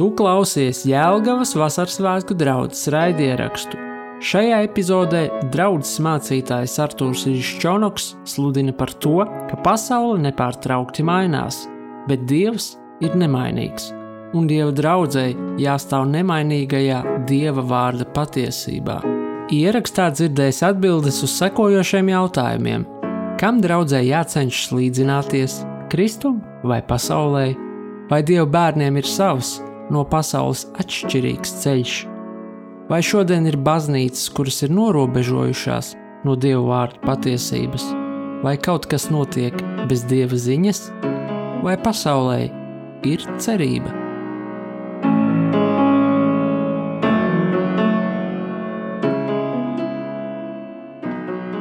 Tu klausies Jēlgavas vasaras svētku draugas raidierakstu. Šajā epizodē draugs mācītājs Artūrs Čonoks sludina par to, ka pasaule nepārtraukti mainās, bet Dievs ir nemainīgs, un Dieva draudzēji jāstāv nemainīgajā Dieva vārda patiesībā. Ierakstā dzirdēs atbildes uz sekojošiem jautājumiem: kam draudzēji jācenšas līdzināties, Kristum vai pasaulē, vai Dieva bērniem ir savs? No pasaules atšķirīgs ceļš. Vai šodien ir baznīcas, kuras ir norobežojušās no Dieva vārda patiesības, vai kaut kas notiek bez Dieva ziņas, vai pasaulē ir cerība?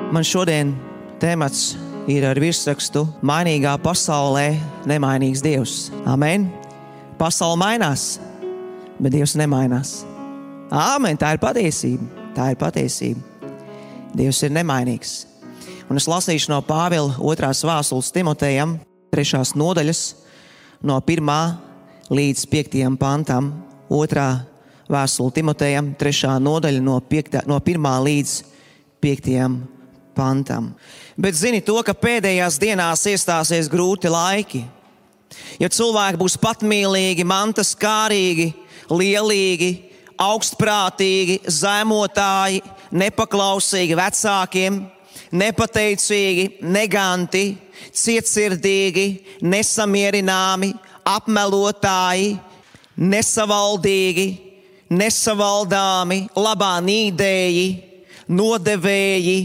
Man šodien temats ir ar virsrakstu Mainīgā pasaulē nemainīgs Dievs. Amen! Pasaule mainās, bet Dievs nemainās. Āmen, tā ir patiesība. Tā ir patiesība. Dievs ir nemainīgs. Un es lasīšu no Pāvila otrās vēstules Timotejam, trešās nodaļas, no 1. līdz 5. pantam. Otrā vēstule Timotejam, trešā nodaļa no, 5, no 1. līdz 5. pantam. Bet zini to, ka pēdējās dienās iestāsies grūti laiki Ja cilvēki būs patmīlīgi, mantas kārīgi, lielīgi, augstprātīgi, zemotāji, nepaklausīgi vecākiem, nepateicīgi, neganti, cietsirdīgi, nesamierināmi, apmelotāji, nesavaldīgi, nesavaldāmi, labā nīdēji, nodevēji,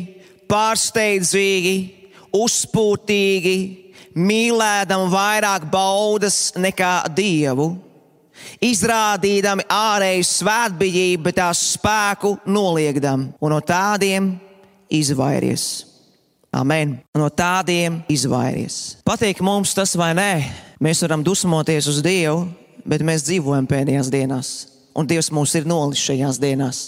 pārsteidzīgi, uzpūtīgi mīlēdam vairāk baudas nekā dievu, izrādīdami ārēju svētbijību, bet tās spēku noliegdam, un no tādiem izvairies. Amen. No tādiem izvairies. Patīk mums tas vai nē, mēs varam dusmoties uz Dievu, bet mēs dzīvojam pēdējās dienās, un Dievs mūs ir nolis šajās dienās.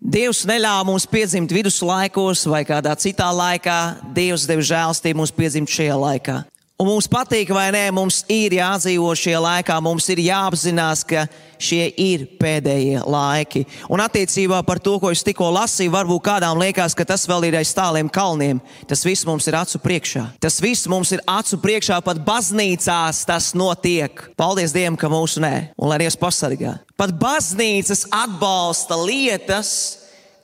Dievs neļāva mums piedzimt viduslaikos vai kādā citā laikā. Dievs deva žēlstību mums piedzimt šajā laikā. Un mums patīk, vai nē, mums ir jādzīvo šajā laikā, mums ir jāapzinās, ka šie ir pēdējie laiki. Un attiecībā par to, ko es tikko lasīju, varbūt kādām liekas, ka tas vēl ir aiz tāliem kalniem. Tas viss mums ir acu priekšā. Tas viss mums ir acu priekšā, pat baznīcās tas notiek. Paldies Dievam, ka mūsu nē, un lai Dievs pasargā. Pat baznīcas atbalsta lietas,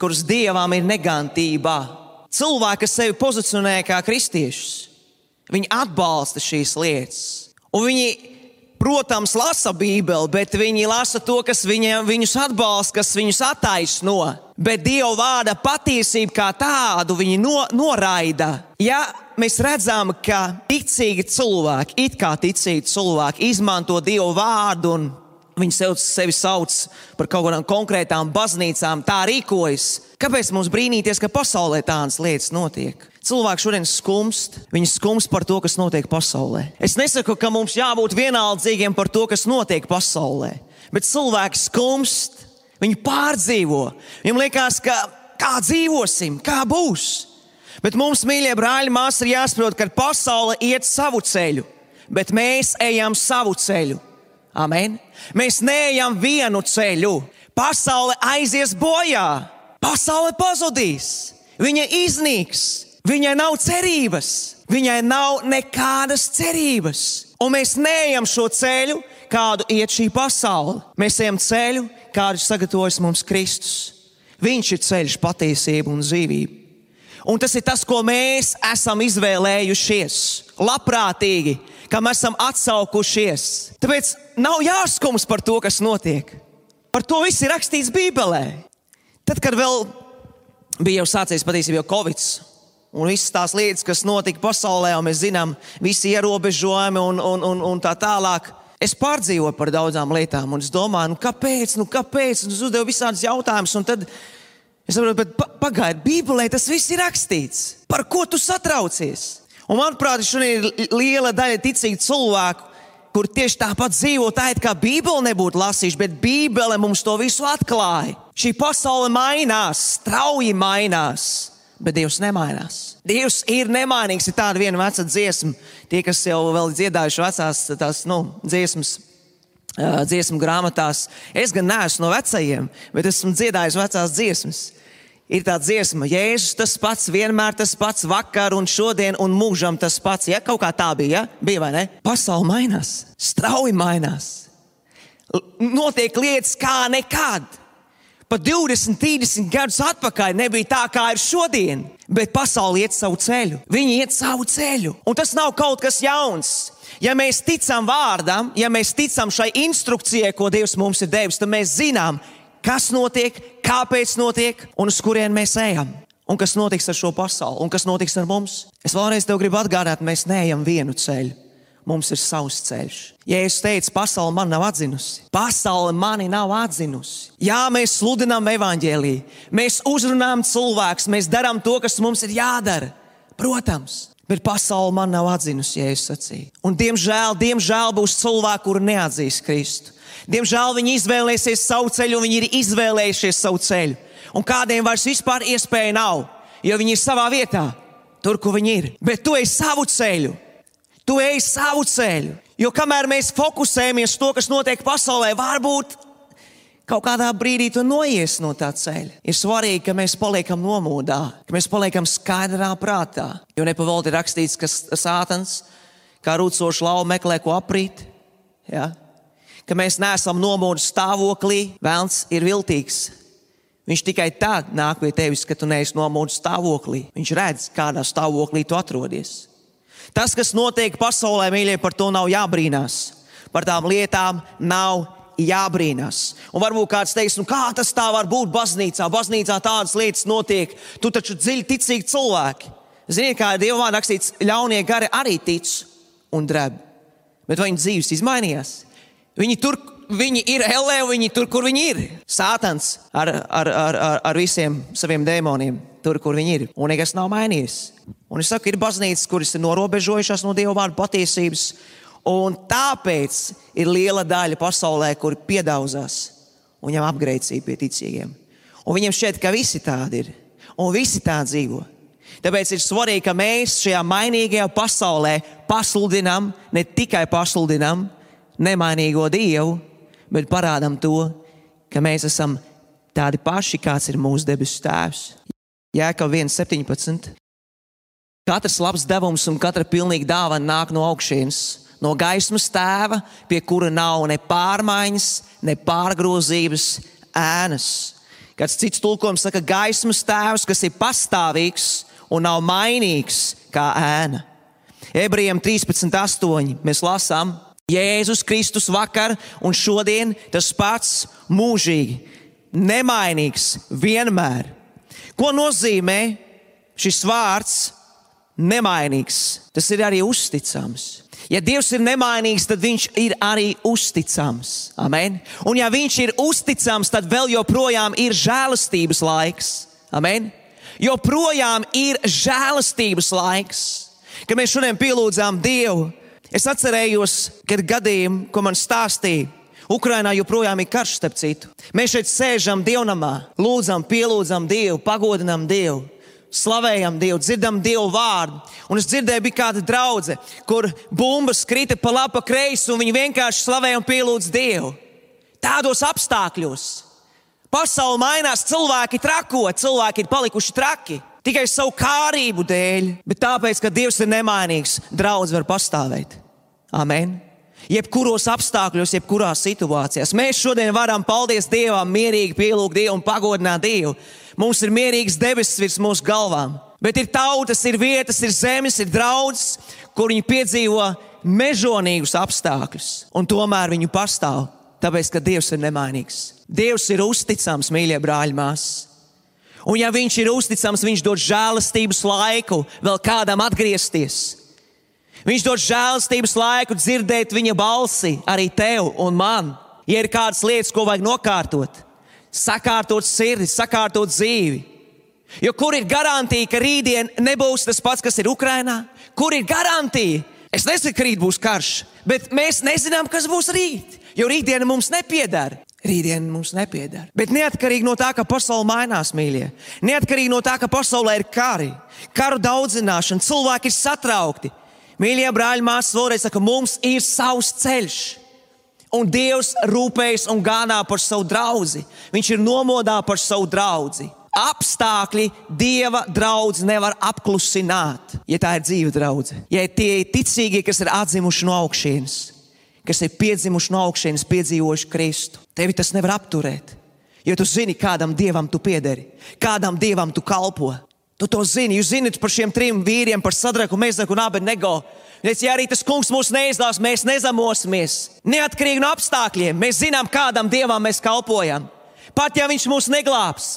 kuras Dievam ir negantībā. Cilvēki, kas sevi pozicionē kā kristiešus Viņi atbalsta šīs lietas. Un viņi, protams, lasa Bībeli, bet viņi lasa to, kas viņiem, viņus atbalsta, kas viņus attaisno. Bet Dieva vārda patiesību kā tādu viņi no, noraida. Ja mēs redzam, ka ticīgi cilvēki, it kā ticīgi cilvēki, izmanto Dieva vārdu un Viņi sev, sevi sauc par kaut kādām konkrētām baznīcām, tā rīkojas. Kāpēc mums brīnīties, ka pasaulē tādas lietas notiek? Cilvēki šodien skumst, viņi skumst par to, kas notiek pasaulē. Es nesaku, ka mums jābūt vienaldzīgiem par to, kas notiek pasaulē, bet cilvēki skumst, viņi pārdzīvo. Viņiem liekas, ka kā dzīvosim, kā būs. Bet mums, mīļie brāļi, māsas, ir jāsaprot, ka pasaule iet savu ceļu, bet mēs ejam savu ceļu. Amen. Mēs neejam vienu ceļu. Pasaule aizies bojā, pasaule pazudīs, viņa iznīks, viņai nav cerības, viņai nav nekādas cerības. Un mēs neejam šo ceļu, kādu iet šī pasaule. Mēs ejam ceļu, kādu sagatavojas mums Kristus. Viņš ir ceļš, patiesība un dzīvība. Un tas ir tas, ko mēs esam izvēlējušies. Labprātīgi, kam esam atsaukušies. Tāpēc nav jāskums par to, kas notiek. Par to viss ir rakstīts Bībelē. Tad, kad vēl bija jau sācies patiesībā Covid, un visas tās lietas, kas notika pasaulē, un mēs zinām, visi ierobežojumi un, un, un, un tā tālāk. Es pārdzīvoju par daudzām lietām, un es domāju, nu, kāpēc, nu, kāpēc, un es uzdevu visādus jautājumus, un tad Es saprotu, bet pagaidiet, Bībelē tas viss ir rakstīts. Par ko tu satraucies? Un manuprāt, šodien ir liela daļa ticīgu cilvēku, kur tieši tāpat dzīvo tā, it kā Bībele nebūtu lasījuši, bet Bībele mums to visu atklāja. Šī pasaule mainās, strauji mainās, bet Dievs nemainās. Dievs ir nemainīgs. Ir tāda viena veca dziesma, tie, kas jau vēl dziedājuši vecās tās nu, dziesmas, dziesmu grāmatās. Es gan neesmu no vecajiem, bet esmu dziedājis vecās dziesmas. Ir tā dziesma, Jēzus tas pats, vienmēr tas pats, vakar un šodien un mūžam tas pats. Ja kaut kā tā bija, ja? bija vai ne? Pasaule mainās, strauji mainās. Notiek lietas kā nekad. Pat 20, 30 gadus atpakaļ nebija tā, kā ir šodien, bet pasaule iet savu ceļu. Viņi iet savu ceļu, un tas nav kaut kas jauns. Ja mēs ticam vārdam, ja mēs ticam šai instrukcijai, ko Dievs mums ir devis, tad mēs zinām, kas notiek, kāpēc notiek un uz kurien mēs ejam. Un kas notiks ar šo pasauli, un kas notiks ar mums? Es vēlreiz tev gribu atgādināt, mēs neejam vienu ceļu. Mums ir savs ceļš. Ja es teicu, pasaule man nav atzinusi, pasaule mani nav atzinusi. Jā, mēs sludinām evaņģēlīju, mēs uzrunājam cilvēkus, mēs darām to, kas mums ir jādara. Protams, Bet pasaule man nav atzinusi, ja es sacīju. Un, diemžēl, diemžēl būs cilvēki, kuri neatzīs Kristu. Diemžēl viņi izvēlēsies savu ceļu, viņi ir izvēlējušies savu ceļu. Un kādiem vairs vispār iespēja nav, jo viņi ir savā vietā, tur, kur viņi ir. Bet tu ej savu ceļu, tu ej savu ceļu. Jo kamēr mēs fokusējamies uz to, kas notiek pasaulē, varbūt kaut kādā brīdī tu noies no tā ceļa. Ir svarīgi, ka mēs paliekam nomodā, ka mēs paliekam skaidrā prātā. Jo nepavaldi rakstīts, ka sātans kā rūcošs lauva meklē, ko aprīt. Ja? Ka mēs neesam nomodu stāvoklī, Vēlns ir viltīgs. Viņš tikai tad nāk pie tevis, kad tu neesi nomodu stāvoklī. Viņš redz, kādā stāvoklī tu atrodies. Tas, kas notiek pasaulē, mīļie, par to nav jābrīnās. Par tām lietām nav jābrīnās. Un varbūt kāds teiks, nu kā tas tā var būt baznīcā? Baznīcā tādas lietas notiek. Tu taču dziļi ticīgi cilvēki. Ziniet, kā Dieva vārdā rakstīts, ļaunie gari arī tic un dreb. Bet vai viņu dzīves izmainījās? Viņi tur, viņi ir ellē, viņi tur, kur viņi ir. Sātans ar, ar, ar, ar, ar visiem saviem dēmoniem, tur, kur viņi ir. Un nekas nav mainījies. Un es saku, ir baznīcas, kuras ir norobežojušās no Dieva vārdu patiesības. Un tāpēc ir liela daļa pasaulē, kur piedauzās un ņem apgrēcību pie ticīgiem. Un viņiem šķiet, ka visi tādi ir. Un visi tā dzīvo. Tāpēc ir svarīgi, ka mēs šajā mainīgajā pasaulē pasludinām, ne tikai pasludinām, nemainīgo Dievu, bet parādām to, ka mēs esam tādi paši, kāds ir mūsu debesu Tēvs. Jēkab 1,17. Katrs labs devums un katra pilnīga dāvana nāk no augšas, no gaismas tēva, pie kura nav ne pārmaiņas, ne pārgrozības ēnas. Kāds cits tulkojums saka, gaismas tēvs, kas ir pastāvīgs un nav mainīgs kā ēna. Ebrejiem 13,8 mēs lasām, Jēzus Kristus vakar un šodien tas pats mūžīgi, nemainīgs, vienmēr. Ko nozīmē šis vārds nemainīgs? Tas ir arī uzticams. Ja Dievs ir nemainīgs, tad Viņš ir arī uzticams. Amen. Un ja Viņš ir uzticams, tad vēl joprojām ir žēlastības laiks. Amen. Joprojām ir žēlastības laiks, kad mēs šodien pielūdzām Dievu Es atcerējos, kad gadījumu, ko man stāstīja. Ukrainā joprojām ir karš, starp citu. Mēs šeit sēžam dievnamā, lūdzam, pielūdzam Dievu, pagodinam Dievu, slavējam Dievu, dzirdam Dievu vārdu. Un es dzirdēju, bija kāda draudzene, kur bumbas krita pa labi, kreisi, un viņi vienkārši slavēja un pielūdz Dievu. Tādos apstākļos pasaule mainās, cilvēki trako, cilvēki ir palikuši traki tikai savu kārību dēļ, bet tāpēc, ka Dievs ir nemainīgs, draudz var pastāvēt. Amen! Jebkuros apstākļos, jebkurās situācijās. Mēs šodien varam, paldies Dievam, mierīgi pielūgt Dievu un pagodināt Dievu. Mums ir mierīgs debesis virs mūsu galvām. Bet ir tautas, ir vietas, ir zemes, ir draudzes, kur viņi piedzīvo mežonīgus apstākļus, un tomēr viņi pastāv, tāpēc, ka Dievs ir nemainīgs. Dievs ir uzticams, mīļie brāļi, māsas. Un ja viņš ir uzticams, viņš dod žēlastības laiku vēl kādam atgriezties. Viņš dod žēlastības laiku dzirdēt viņa balsi arī tev un man. Ja ir kādas lietas, ko vajag nokārtot, sakārtot sirdi, sakārtot dzīvi. Jo kur ir garantija, ka rītdien nebūs tas pats, kas ir Ukrajinā? Kur ir garantija? Es nesaku, ka rīt būs karš, bet mēs nezinām, kas būs rīt. Jo rītdiena mums nepiedara. Rītdiena mums nepieder. Bet neatkarīgi no tā, ka pasaule mainās, mīļie, neatkarīgi no tā, ka pasaulē ir kari, karu daudzināšana, cilvēki ir satraukti. Mīļie brāļi, māsas, vēlreiz saka, mums ir savs ceļš. Un Dievs rūpējas un gādā par savu draugu. Viņš ir nomodā par savu draugu. Apstākļi Dieva draugs nevar apklusināt, ja tā ir dzīva draudzene. Ja tie ir ticīgie, kas ir atzimuši no augšas, kas ir piedzimuši no augšas, piedzīvojuši Kristu, tevi tas nevar apturēt. Jo tu zini, kādam dievam tu piederi, kādam dievam tu kalpo. Tu to zini, jūs zinat par šiem trim vīriem, par sadraku, mezaku un abenego. Es, ja arī tas kungs mūs neizdās, mēs nezamosimies. Neatkarīgi no apstākļiem, mēs zinām, kādam dievam mēs kalpojam. Pat ja viņš mūs neglābs,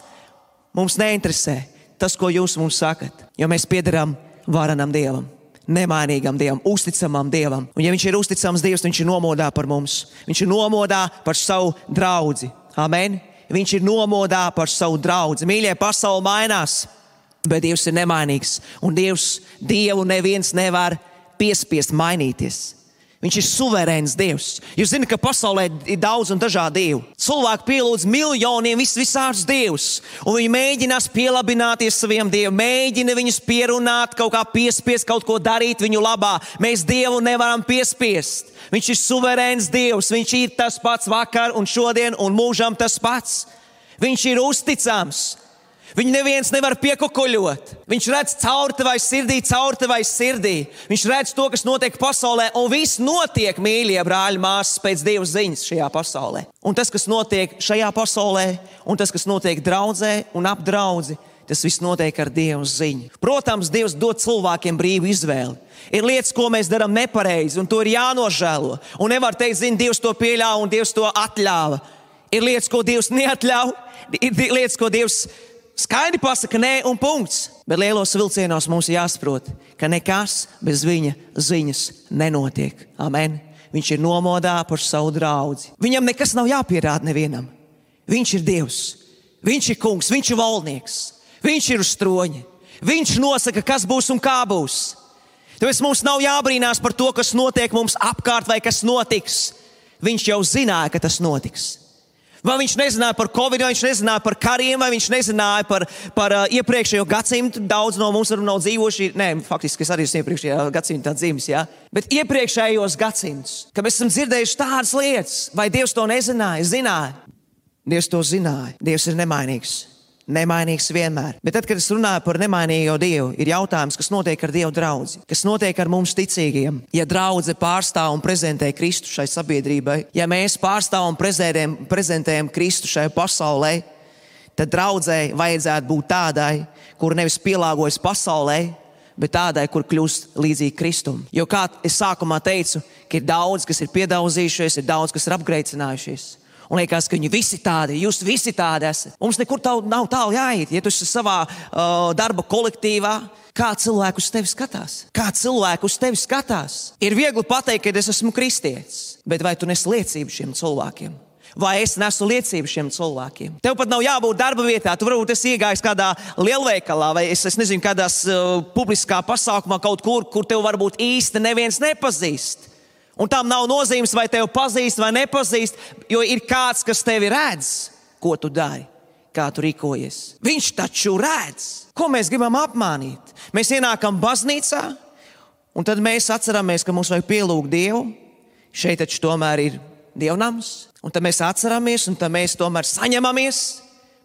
mums neinteresē tas, ko jūs mums sakat, jo mēs piederam varenam dievam. Nemainīgam dievam, uzticamam dievam. Un, ja viņš ir uzticams dievs, viņš ir nomodā par mums. Viņš ir nomodā par savu draugu. Amen. Viņš ir nomodā par savu draugu. Mīļie, pasaule mainās. Bet Dievs ir nemainīgs, un Dievs, Dievu neviens nevar piespiest mainīties. Viņš ir suverēns Dievs. Jūs zināt, ka pasaulē ir daudz un dažādu dievu. Cilvēki pielūdz miljoniem vis visādus dievus, un viņi mēģinās pielāgoties saviem dieviem, mēģina viņus pierunāt, kaut kā piespiest kaut ko darīt viņu labā. Mēs Dievu nevaram piespiest. Viņš ir suverēns Dievs, viņš ir tas pats vakar un šodien un mūžam tas pats. Viņš ir uzticams. Viņu neviens nevar piekokoļot. Viņš redz cauri tavai sirdī, cauri tavai sirdī. Viņš redz to, kas notiek pasaulē, un viss notiek, mīļie brāļi, māsas, pēc Dieva ziņas šajā pasaulē. Un tas, kas notiek šajā pasaulē, un tas, kas notiek draudzē un ap draugu, tas viss notiek ar Dieva ziņu. Protams, Dievs dod cilvēkiem brīvu izvēli. Ir lietas, ko mēs darām nepareizi, un to ir jānožēlo. Un nevar teikt, zini, Dievs to pieļāva un Dievs to atļāva. Ir lietas, ko Dievs neatļauj, ir lietas, ko Dievs skaidri pasaka nē un punkts. Bet lielos vilcienos mums ir jāsaprot, ka nekas bez viņa ziņas nenotiek. Amen. Viņš ir nomodā par savu draugu. Viņam nekas nav jāpierāda nevienam. Viņš ir Dievs, Viņš ir kungs, Viņš ir valdnieks, Viņš ir uz troņa. Viņš nosaka, kas būs un kā būs. Tāpēc mums nav jābrīnās par to, kas notiek mums apkārt vai kas notiks. Viņš jau zināja, ka tas notiks. Vai viņš nezināja par covid, vai viņš nezināja par kariem, vai viņš nezināja par, par uh, iepriekšējo gadsimtu. Daudz no mums nav dzīvojuši, nē, faktiski es arī esmu iepriekšējā gadsimta dzimis, ja? bet iepriekšējos gadsimtus, kad mēs esam dzirdējuši tādas lietas, vai Dievs to nezināja, zināja. Dievs to zināja, Dievs ir nemainīgs nemainīgs vienmēr. Bet tad, kad es runāju par nemainīgo Dievu, ir jautājums, kas notiek ar Dieva draugu, kas notiek ar mums ticīgiem. Ja draudzene pārstāv un prezentē Kristu šai sabiedrībai, ja mēs pārstāvam un prezentējam, prezentējam Kristu šai pasaulē, tad draudzēji vajadzētu būt tādai, kur nevis pielāgojas pasaulē, bet tādai, kur kļūst līdzīga Kristum. Jo, kā es sākumā teicu, ir daudz, kas ir piedauzījušies, ir daudz, kas ir apgreicinājušies. Un liekas, ka viņi visi tādi, jūs visi tādi esat. Mums nekur tālu nav tālu jāiet. Ja tu esi savā uh, darba kolektīvā, kā cilvēku uz tevi skatās? Kā cilvēku uz tevi skatās? Ir viegli pateikt, ka es esmu kristietis, bet vai tu nes liecību šiem cilvēkiem? Vai es nesu liecību šiem cilvēkiem? Tev pat nav jābūt darba vietā. Tu varbūt esi iegājis kādā lielveikalā vai es, es nezinu, kādā uh, publiskā pasākumā, kaut kur, kur tev varbūt īsti neviens nepazīst. Un tam nav nozīmes, vai tevi pazīst vai nepazīst, jo ir kāds, kas tevi redz, ko tu dari, kā tu rīkojies. Viņš taču redz, ko mēs gribam apmānīt. Mēs ienākam baznīcā, un tad mēs atceramies, ka mums vajag pielūgt Dievu. Šeit taču tomēr ir dievnams, un tad mēs atceramies, un tad mēs tomēr saņemamies.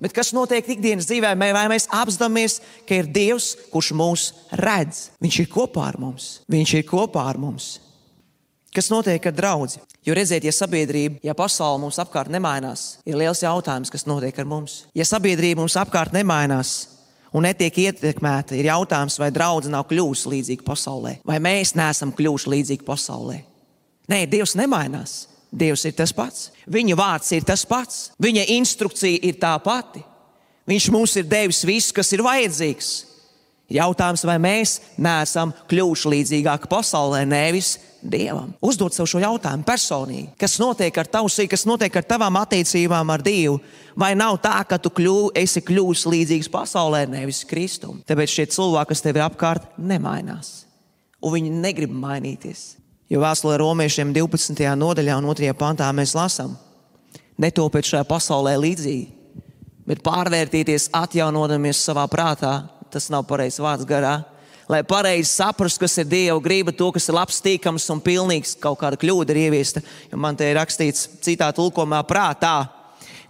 Bet kas notiek ikdienas dzīvē, vai mēs apzināmies, ka ir Dievs, kurš mūs redz? Viņš ir kopā ar mums. Viņš ir kopā ar mums. Kas notiek ar draugu? Jo redziet, ja sabiedrība, ja pasaule mums apkārt nemainās, ir liels jautājums, kas notiek ar mums. Ja sabiedrība mums apkārt nemainās un netiek ietekmēta, ir jautājums, vai draudzene nav kļuvusi līdzīga pasaulē, vai mēs neesam kļuvuši līdzīgi pasaulē. Nē, Dievs nemainās. Dievs ir tas pats. Viņa vārds ir tas pats. Viņa instrukcija ir tā pati. Viņš mums ir devis visu, kas ir vajadzīgs. Jautājums, vai mēs neesam kļuvuši līdzīgāki pasaulē, nevis Dievam. Uzdod sev šo jautājumu personīgi. Kas notiek ar tavu sīku, kas notiek ar tavām attiecībām ar Dievu? Vai nav tā, ka tu kļū, esi kļuvis līdzīgs pasaulē, nevis Kristum? Tāpēc šie cilvēki, kas tev ir apkārt, nemainās. Un viņi negrib mainīties. Jo vēstulē romiešiem 12. nodaļā un 2. pantā mēs lasām, netopiet šajā pasaulē līdzīgi, bet pārvērtīties, atjaunodamies savā prātā. Tas nav pareizs vārds garā, lai pareizi saprastu, kas ir Dieva griba, to, kas ir labs, tīkams un pilnīgs. Kaut kāda kļūda ir ieviesta, jo man te ir rakstīts citā tulkomā prātā.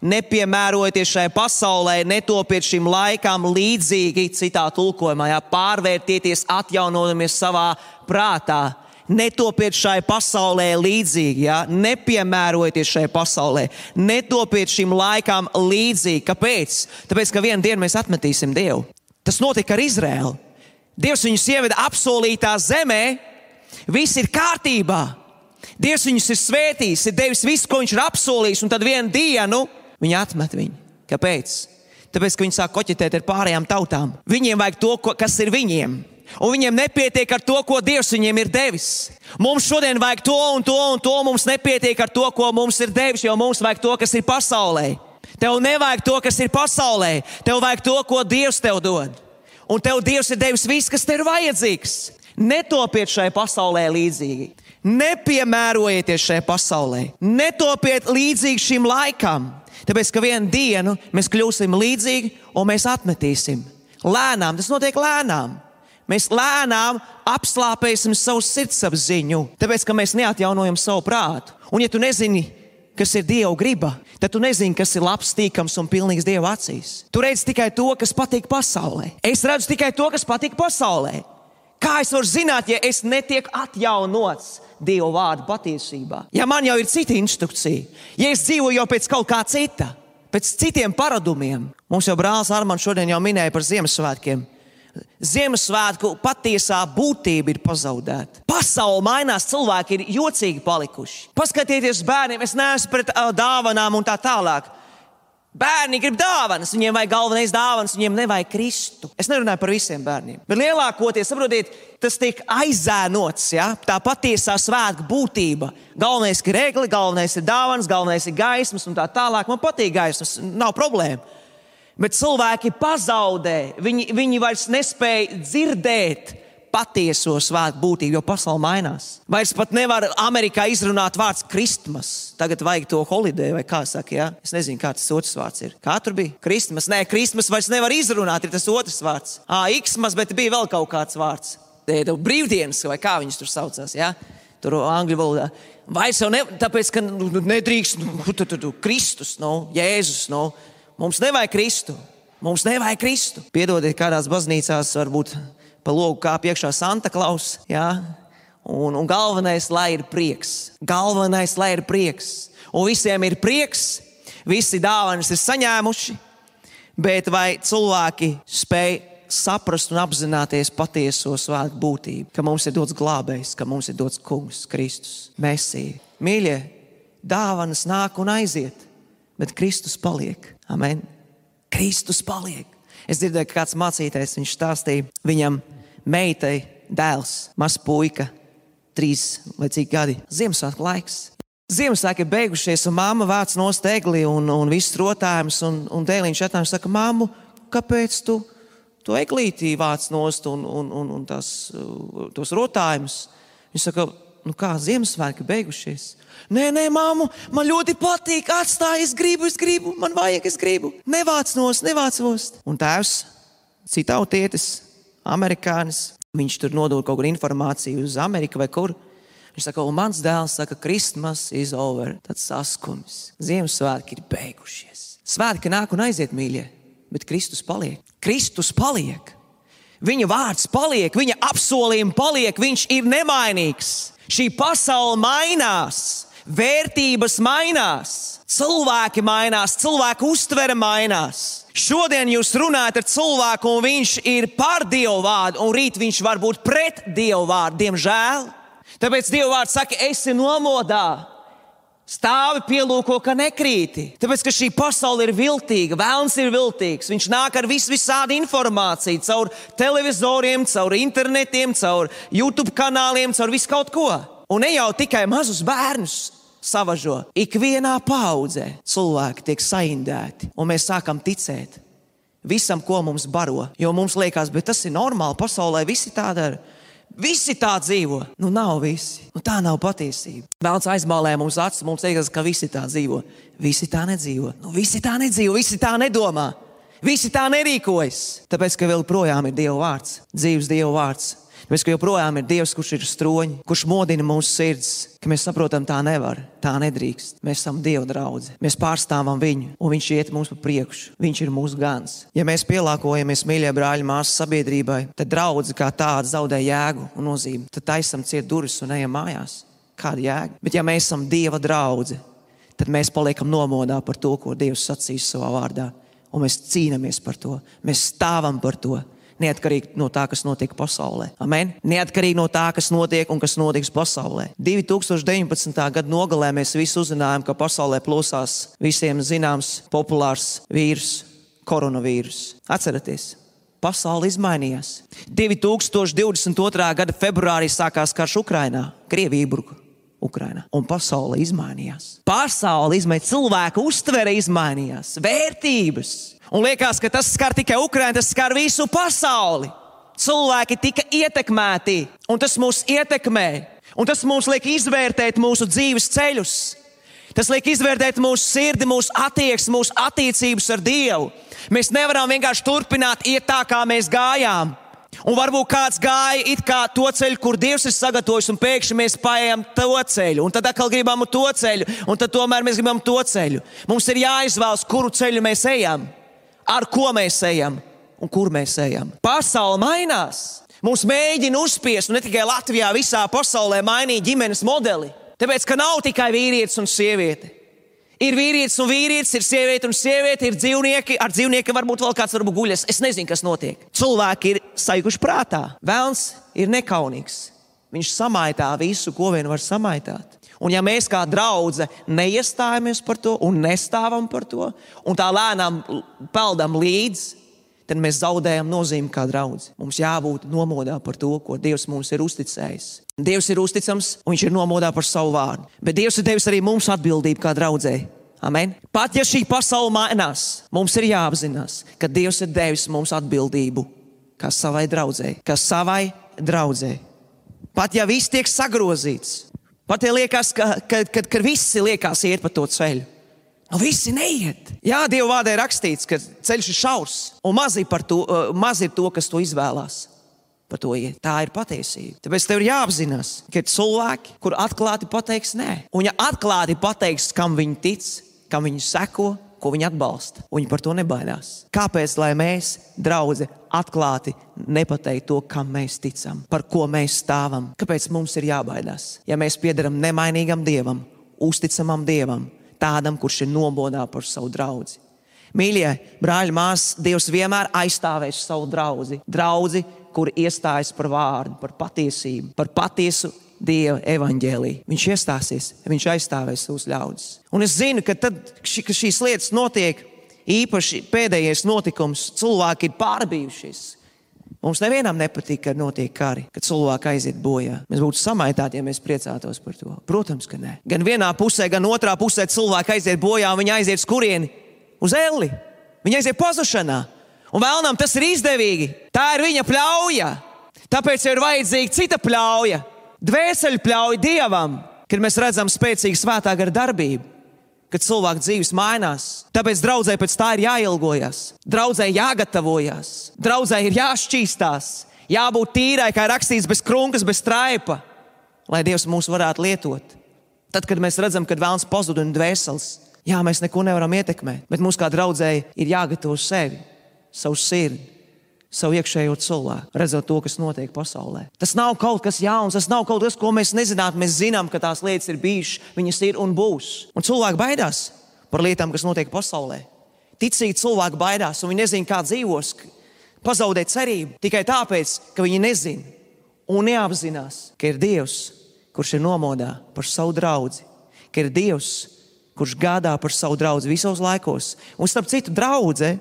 Nepiemērojieties šai pasaulē, netopiet šim laikam līdzīgi, citā tulkojumā, jā, pārvērtieties, atjaunojamies savā prātā. Netopiet šai pasaulē līdzīgi, ja? nepiemērojieties šai pasaulē, netopiet šim laikam līdzīgi. Kāpēc? Tāpēc, ka vienā dienā mēs atmetīsim Dievu. Tas notika ar Izraēlu. Dievs viņus ieveda apsolītā zemē, viss ir kārtībā. Dievs viņus ir svētījis, ir devis visu, ko viņš ir apsolījis, un tad vienā dienu viņi atmet viņu. Kāpēc? Tāpēc, ka viņi sāk koķetēt ar pārējām tautām. Viņiem vajag to, kas ir viņiem. Un viņiem nepietiek ar to, ko Dievs viņiem ir devis. Mums šodien vajag to un to un to. Mums nepietiek ar to, ko mums ir devis, jo mums vajag to, kas ir pasaulē. Tev nevajag to, kas ir pasaulē. Tev vajag to, ko Dievs tev dod un tev Dievs ir devis viss, kas tev ir vajadzīgs. Netopiet šai pasaulē līdzīgi, nepiemērojieties šai pasaulē, netopiet līdzīgi šim laikam. Tāpēc, ka vienā dienu mēs kļūsim līdzīgi un mēs atmetīsim. Lēnām, tas notiek lēnām. Mēs lēnām apslāpēsim savu sirdsapziņu, tāpēc, ka mēs neatjaunojam savu prātu. Un, ja tu nezini, kas ir Dieva griba, tad tu nezini, kas ir labs, tīkams un pilnīgs Dieva acīs. Tu redz tikai to, kas patīk pasaulē. Es redzu tikai to, kas patīk pasaulē. Kā es varu zināt, ja es netieku atjaunots Dieva vārdu patiesībā? Ja man jau ir cita instrukcija, ja es dzīvoju jau pēc kaut kā cita, pēc citiem paradumiem, mums jau brālis Armāns šodien jau minēja par Ziemassvētkiem. Ziemassvētku patiesā būtība ir pazaudēta. Pasaule mainās, cilvēki ir jocīgi palikuši. Paskatieties, bērniem, es neesmu pret uh, dāvanām un tā tālāk. Bērni grib dāvanas, viņiem vajag galvenais dāvanas, viņiem nevajag Kristu. Es nerunāju par visiem bērniem, bet lielākoties, saprotiet, tas tiek aizēnots. Ja? Tā patiesā svētku būtība. Galvenais ir regli, galvenais ir dāvanas, galvenais ir gaismas un tā tālāk. Man patīk gaismas, nav problēma. Bet cilvēki pazaudē, viņi, viņi vairs nespēja dzirdēt patieso svētku būtību, jo pasaule mainās. Vairs pat nevar Amerikā izrunāt vārdu Kristmas. Tagad vajag to holiday, vai kā saka, ja? Es nezinu, kāds tas otrs vārds ir. Kā tur bija? Kristmas, nē, Kristmas vairs nevar izrunāt, ir tas otrs vārds. Ah, Xmas, bet bija vēl kaut kāds vārds. Brīvdienas, vai kā viņas tur saucās, ja? Tur angļu valodā. Vairs jau ne, tāpēc, ka nu, nedrīkst, nu, tu, tu, tu, Kristus, nu, Jēzus, nu. Mums nevajag Kristu. Mums nevajag Kristu. Piedodiet, kādās baznīcās varbūt pa logu kā piekšā Santa Klaus. Jā? Un, un galvenais, lai ir prieks. Galvenais, lai ir prieks. Un visiem ir prieks, visi dāvanas ir saņēmuši, bet vai cilvēki spēj saprast un apzināties patieso svētku būtību, ka mums ir dots glābējs, ka mums ir dots kungs, Kristus, Mēsija. Mīļie, dāvanas nāk un aiziet, bet Kristus paliek. Amen. Kristus paliek. Es dzirdēju, ka kāds mācītājs viņš stāstīja, viņam meitai dēls, mazs puika, trīs vai cik gadi, Ziemassvētku laiks. Ziemassvētki ir beigušies, un māma vāc no stegli un, un viss rotājums, un, un dēliņš atnāk un saka, māmu, kāpēc tu to eglītī vāc nost un, un, un, un tās, tos rotājumus? Viņš saka, nu kā Ziemassvētki beigušies? Nē, nē, māmu, man ļoti patīk, atstāj, es gribu, es gribu, man vajag, es gribu. Nevāc nost, nevāc nost. Un tēvs, citautietis, amerikānis, viņš tur nodod kaut kur informāciju uz Ameriku vai kur. Viņš saka, un mans dēls saka, Christmas is over. Tad saskums. Ziemassvētki ir beigušies. Svētki nāk un aiziet, mīļie, bet Kristus paliek. Kristus paliek. Viņa vārds paliek, viņa apsolījumi paliek, viņš ir nemainīgs. Šī pasaule mainās, vērtības mainās, cilvēki mainās, cilvēku uztvere mainās. Šodien jūs runājat ar cilvēku, un viņš ir par Dievu vārdu, un rīt viņš var būt pret Dievu vārdu, diemžēl. Tāpēc Dieva vārds saka, esi nomodā. Stāvi pielūko, ka nekrīti. Tāpēc, ka šī pasaule ir viltīga, vēlams ir viltīgs. Viņš nāk ar visu visādi informāciju, caur televizoriem, caur internetiem, caur YouTube kanāliem, caur visu kaut ko. Un ne jau tikai mazus bērnus savažo. Ikvienā paudzē cilvēki tiek saindēti, un mēs sākam ticēt visam, ko mums baro. Jo mums liekas, bet tas ir normāli pasaulē, visi tā dara. Visi tā dzīvo. Nu, nav visi. Nu, tā nav patiesība. Vēlams aizmālē mums acis, mums liekas, ka visi tā dzīvo. Visi tā nedzīvo. Nu, visi tā nedzīvo, visi tā nedomā. Visi tā nerīkojas, tāpēc ka vēl projām ir Dieva vārds, dzīves Dieva vārds. Tāpēc, ka joprojām ir Dievs, kurš ir stroņi, kurš modina mūsu sirds, ka mēs saprotam, tā nevar, tā nedrīkst. Mēs esam Dieva draugi, mēs pārstāvam viņu, un viņš iet mums pa priekšu. Viņš ir mūsu gans. Ja mēs pielāgojamies mīļie brāļi, māsas sabiedrībai, tad draudzene kā tāda zaudē jēgu un nozīmi. Tad taisam ciet durvis un ejam mājās. Kāda jēga? Bet ja mēs esam Dieva draugi, tad mēs paliekam nomodā par to, ko Dievs sacīs savā vārdā. Un mēs cīnāmies par to, mēs stāvam par to. Neatkarīgi no tā, kas notiek pasaulē. Amen. Neatkarīgi no tā, kas notiek un kas notiks pasaulē. 2019. gada nogalē mēs visi uzzinājām, ka pasaulē plosās visiem zināms populārs vīrus, koronavīrus. Atcerieties! Pasaule izmainījās. 2022. gada februārī sākās karš Ukrajinā, Krievija iebruka. Ukrainā. Un pasaule izmainījās. Pasaule izmainījās, cilvēka uztvere izmainījās, vērtības. Un liekas, ka tas skar tikai Ukraiņu, tas skar visu pasauli. Cilvēki tika ietekmēti, un tas mūs ietekmē. Un tas mums liek izvērtēt mūsu dzīves ceļus. Tas liek izvērtēt mūsu sirdi, mūsu attieksmi, mūsu attiecības ar Dievu. Mēs nevaram vienkārši turpināt iet tā, kā mēs gājām. Un varbūt kāds gāja it kā to ceļu, kur Dievs ir sagatavojis, un pēkšņi mēs paējam to ceļu, un tad atkal gribam to ceļu, un tad tomēr mēs gribam to ceļu. Mums ir jāizvēlas, kuru ceļu mēs ejam, ar ko mēs ejam un kur mēs ejam. Pasaule mainās. Mums mēģina uzspiest, un ne tikai Latvijā, visā pasaulē mainīt ģimenes modeli. Tāpēc, ka nav tikai vīrietis un sieviete. Ir vīrietis un vīrietis, ir sieviete un sieviete, ir dzīvnieki. Ar dzīvniekiem varbūt vēl kāds varbūt guļas. Es nezinu, kas notiek. Cilvēki ir saikuši prātā. Vēlns ir nekaunīgs. Viņš samaitā visu, ko vien var samaitāt. Un ja mēs kā draugi neiestājamies par to un nestāvam par to, un tā lēnām peldam līdzi, tad mēs zaudējam nozīmi kā draugi. Mums jābūt nomodā par to, ko Dievs mums ir uzticējis. Dievs ir uzticams, un Viņš ir nomodā par savu vārdu. Bet Dievs ir devis arī mums atbildību kā draudzēji. Amen. Pat ja šī pasaule mainās, mums ir jāapzinās, ka Dievs ir devis mums atbildību kā savai draudzēji, kā savai draudzēji. Pat ja viss tiek sagrozīts, pat ja liekas, ka, ka, ka, ka visi liekas iet pa to ceļu. Nu, visi neiet. Jā, Dieva vārdā ir rakstīts, ka ceļš ir šaurs un maz ir, to, uh, maz ir to, kas to izvēlās to iet. Tā ir patiesība. Tāpēc tev ir jāapzinās, ka ir cilvēki, kur atklāti pateiks nē. Un ja atklāti pateiks, kam viņi tic, kam viņi seko, ko viņi atbalsta, viņi par to nebaidās. Kāpēc mēs, draugi, atklāti nepateiktu to, kam mēs ticam, par ko mēs stāvam? Kāpēc mums ir jābaidās? Ja mēs piedaram nemainīgam dievam, uzticamam dievam, tādam, kurš ir nobodā par savu draugu. Mīļie brāļi, māsas, Dievs vienmēr aizstāvēs savu draugu. Draugi, kur iestājas par vārdu, par patiesību, par patiesu Dieva evaņģēlīju. Viņš iestāsies, viņš aizstāvēs savus ļaudis. Un es zinu, ka tad, kad šīs lietas notiek, īpaši pēdējais notikums, cilvēki ir pārbijušies. Mums nevienam nepatīk, kad notiek kari, kad cilvēki aiziet bojā. Mēs būtu samaitāti, ja mēs priecātos par to. Protams, ka nē. Gan vienā pusē, gan otrā pusē cilvēki aiziet bojā, un viņi aiziet uz kurieni? Uz elli. Viņi aiziet pazušanā. Un vēlnām tas ir izdevīgi. Tā ir viņa pļauja. Tāpēc ir vajadzīga cita pļauja, dvēseli pļauja dievam, kad mēs redzam spēcīgu svētā gara darbību. Kad cilvēka dzīves mainās, tāpēc draudzē pēc tā ir jāilgojas, draudzē jāgatavojas, draudzē ir jāšķīstās, jābūt tīrai, kā rakstīts, bez krunkas, bez straipa, lai Dievs mūs varētu lietot. Tad, kad mēs redzam, ka vēlams pazudina dvēseles, jā, mēs neko nevaram ietekmēt, bet mums kā draudzēji ir jāgatavo sevi savu sirdi, savu iekšējo cilvēku, redzot to, kas notiek pasaulē. Tas nav kaut kas jauns, tas nav kaut kas, ko mēs nezinām. Mēs zinām, ka tās lietas ir bijušas, viņas ir un būs. Un cilvēki baidās par lietām, kas notiek pasaulē. Ticīgi cilvēki baidās, un viņi nezina, kā dzīvos, pazaudēt cerību tikai tāpēc, ka viņi nezina un neapzinās, ka ir Dievs, kurš ir nomodā par savu draugu, ka ir Dievs, kurš gādā par savu draugu visos laikos. Un starp citu, draudzene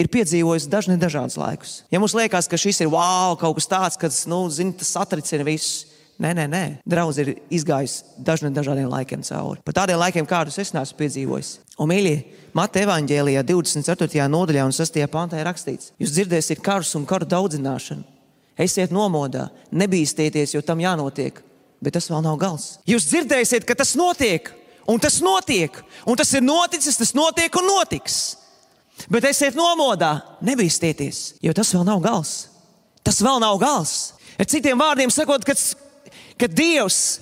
ir piedzīvojis dažni dažādus laikus. Ja mums liekas, ka šis ir wow, kaut kas tāds, kas, nu, zin, tas satricina visus. Nē, nē, nē. Draudz ir izgājis dažiem dažādiem laikiem cauri. Par tādiem laikiem, kādus es neesmu piedzīvojis. Un, mīļie, Mateja evanģēlijā 24. nodaļā un 6. pantā ir rakstīts, jūs dzirdēsiet karus un karu daudzināšanu. Esiet nomodā, nebīsties, jo tam jānotiek, bet tas vēl nav gals. Jūs dzirdēsiet, ka tas notiek, un tas notiek, un tas ir noticis, tas notiek un notiks. Bet esiet nomodā, nebīsties, jo tas vēl nav gals. Tas vēl nav gals. Ar citiem vārdiem sakot, ka, ka Dievs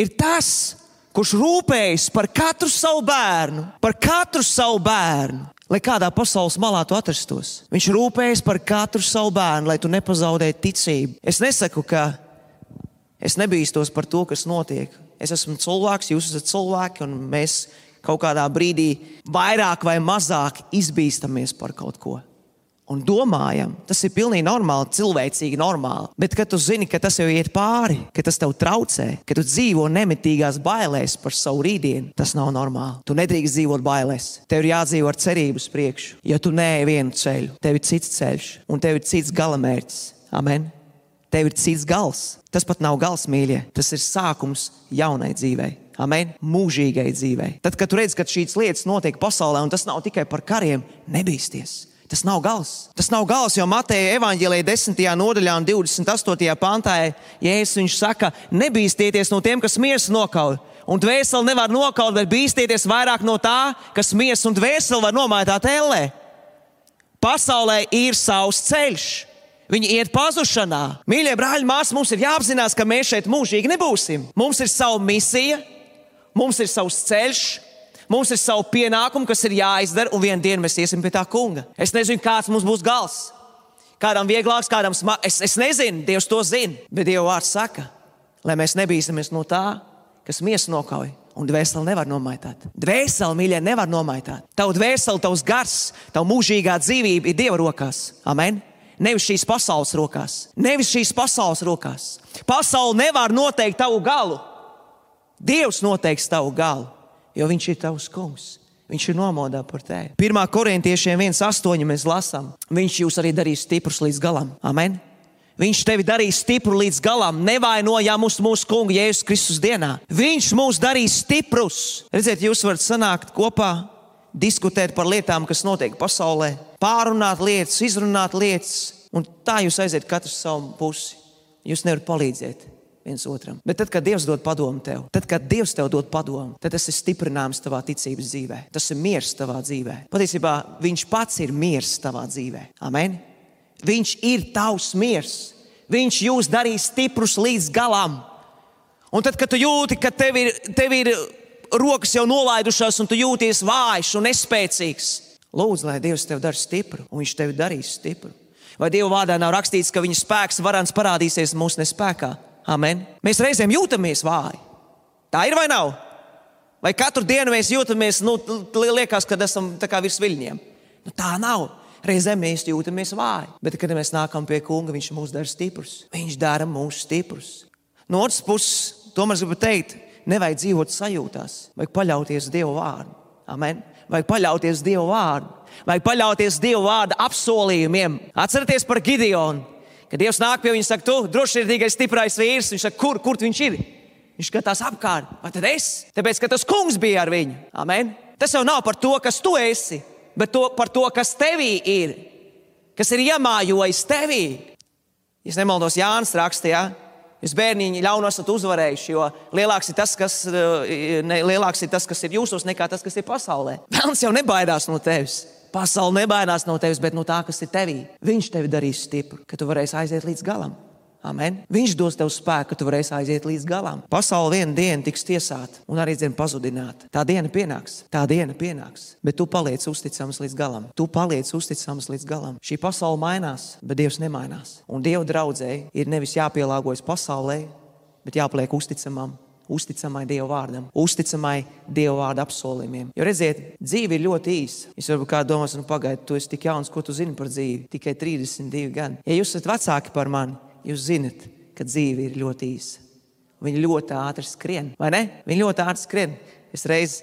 ir tas, kurš rūpējas par katru savu bērnu, par katru savu bērnu. Lai kādā pasaules malā tu atrastos, viņš rūpējas par katru savu bērnu, lai tu nepazaudētu ticību. Es nesaku, ka es nebīstos par to, kas notiek. Es esmu cilvēks, jūs esat cilvēki, un mēs kaut kādā brīdī vairāk vai mazāk izbīstamies par kaut ko un domājam, tas ir pilnīgi normāli, cilvēcīgi normāli. Bet, kad tu zini, ka tas jau iet pāri, ka tas tev traucē, ka tu dzīvo nemitīgās bailēs par savu rītdienu, tas nav normāli. Tu nedrīkst dzīvot bailēs. Tev ir jādzīvo ar cerību uz priekšu. Ja tu neej vienu ceļu, tev ir cits ceļš un tev ir cits galamērķis. Amen. Tev ir cits gals. Tas pat nav gals, mīļie. Tas ir sākums jaunai dzīvei. Amen. Mūžīgai dzīvei. Tad, kad redz, ka šīs lietas notiek pasaulē, un tas nav tikai par kariem, nebīsties. Tas nav gals. Tas nav gals, jo Mateja evanģēlīja 10. nodaļā un 28. pantā Jēzus saka, nebīsties no tiem, kas miers nokauj. Un dvēseli nevar nokaut, bet bīsties vairāk no tā, kas miers un dvēseli var nomaitāt ellē. Pasaulē ir savs ceļš. Viņi iet pazušanā. Mīļie brāļi, māsas, mums ir jāapzinās, ka mēs šeit mūžīgi nebūsim. Mums ir sava misija, mums ir savs ceļš, Mums ir savu pienākumu, kas ir jāizdara, un vienā dienā mēs iesim pie tā kunga. Es nezinu, kāds mums būs gals. Kādam vieglāks, kādam smagāks. Es, es nezinu, Dievs to zina. Bet Dieva vārds saka, lai mēs nebīsimies no tā, kas miesu nokauj. Un dvēseli nevar nomaitāt. Dvēseli, mīļie, nevar nomaitāt. Tavu dvēseli, tavs gars, tava mūžīgā dzīvība ir Dieva rokās. Amen! Nevis šīs pasaules rokās. Nevis šīs pasaules rokās. Pasaule nevar noteikt tavu galu. Dievs noteiks tavu galu jo viņš ir tavs kungs. Viņš ir nomodā par tevi. Pirmā korintiešiem 1,8 mēs lasām. Viņš jūs arī darīs stiprus līdz galam. Amen! Viņš tevi darīs stipru līdz galam, nevainojam uz mūsu kungu Jēzus Kristus dienā. Viņš mūs darīs stiprus. Redziet, jūs varat sanākt kopā, diskutēt par lietām, kas notiek pasaulē, pārunāt lietas, izrunāt lietas, un tā jūs aiziet katrs savu pusi. Jūs nevarat palīdzēt viens otram. Bet tad, kad Dievs dod padomu tev, tad, kad Dievs tev dod padomu, tad tas ir stiprinājums tavā ticības dzīvē. Tas ir miers tavā dzīvē. Patiesībā Viņš pats ir miers tavā dzīvē. Amen! Viņš ir tavs miers. Viņš jūs darīs stiprus līdz galam. Un tad, kad tu jūti, ka tev ir, tev ir rokas jau nolaidušās, un tu jūties vājš un nespēcīgs, lūdzu, lai Dievs tev dara stipru, un Viņš tevi darīs stipru. Vai Dieva vārdā nav rakstīts, ka viņa spēks varants parādīsies mūsu nespējā? Amen. Mēs reizēm jūtamies vāji. Tā ir vai nav? Vai katru dienu mēs jūtamies, nu, liekas, ka esam virs viļņiem? Nu, tā nav. Reizēm mēs jūtamies vāji, bet, kad mēs nākam pie kunga, viņš mūs dara stiprus. Viņš dara mūs stiprus. No otras puses, tomēr gribu teikt, nevajag dzīvot sajūtās, vajag paļauties Dieva vārdu. Amen. Vajag paļauties Dieva vārdu, vajag paļauties Dieva vārda apsolījumiem. Atcerieties par Gideonu. Kad Dievs nāk pie viņa saka, tu drošsirdīgais, stiprais vīrs, viņš saka, kur, kur viņš ir? Viņš skatās apkārt, vai tad es? Tāpēc, ka tas kungs bija ar viņu. Amen. Tas jau nav par to, kas tu esi, bet to, par to, kas tevī ir, kas ir iemājojis tevī. Ja nemaldos, Jānis rakstīja, jūs bērniņi ļaunos esat uzvarējuši, jo lielāks ir tas, kas, eh, ne, lielāks ir tas, kas ir jūsos, nekā tas, kas ir pasaulē. Vēlams jau nebaidās no tevis. Pasaule nebaidās no tevis, bet no tā, kas ir tevī. Viņš tevi darīs stipru, ka tu varēsi aiziet līdz galam. Amen. Viņš dos tev spēku, ka tu varēsi aiziet līdz galam. Pasaule vienā dienā tiks tiesāta un arī zina pazudināta. Tā diena pienāks, tā diena pienāks, bet tu paliec uzticams līdz galam. Tu paliec uzticams līdz galam. Šī pasaule mainās, bet Dievs nemainās. Un Dieva draudzēji ir nevis jāpielāgojas pasaulē, bet jāpaliek uzticamam uzticamai Dieva vārdam, uzticamai Dieva vārda apsolījumiem. Jo redziet, dzīve ir ļoti īsa. Jūs varbūt kādā domājat, nu, pagaidiet, tu esi tik jauns, ko tu zini par dzīvi? Tikai 32 gadi. Ja jūs esat vecāki par mani, jūs zinat, ka dzīve ir ļoti īsa. Viņa ļoti ātri skrien, vai ne? Viņa ļoti ātri skrien. Es reiz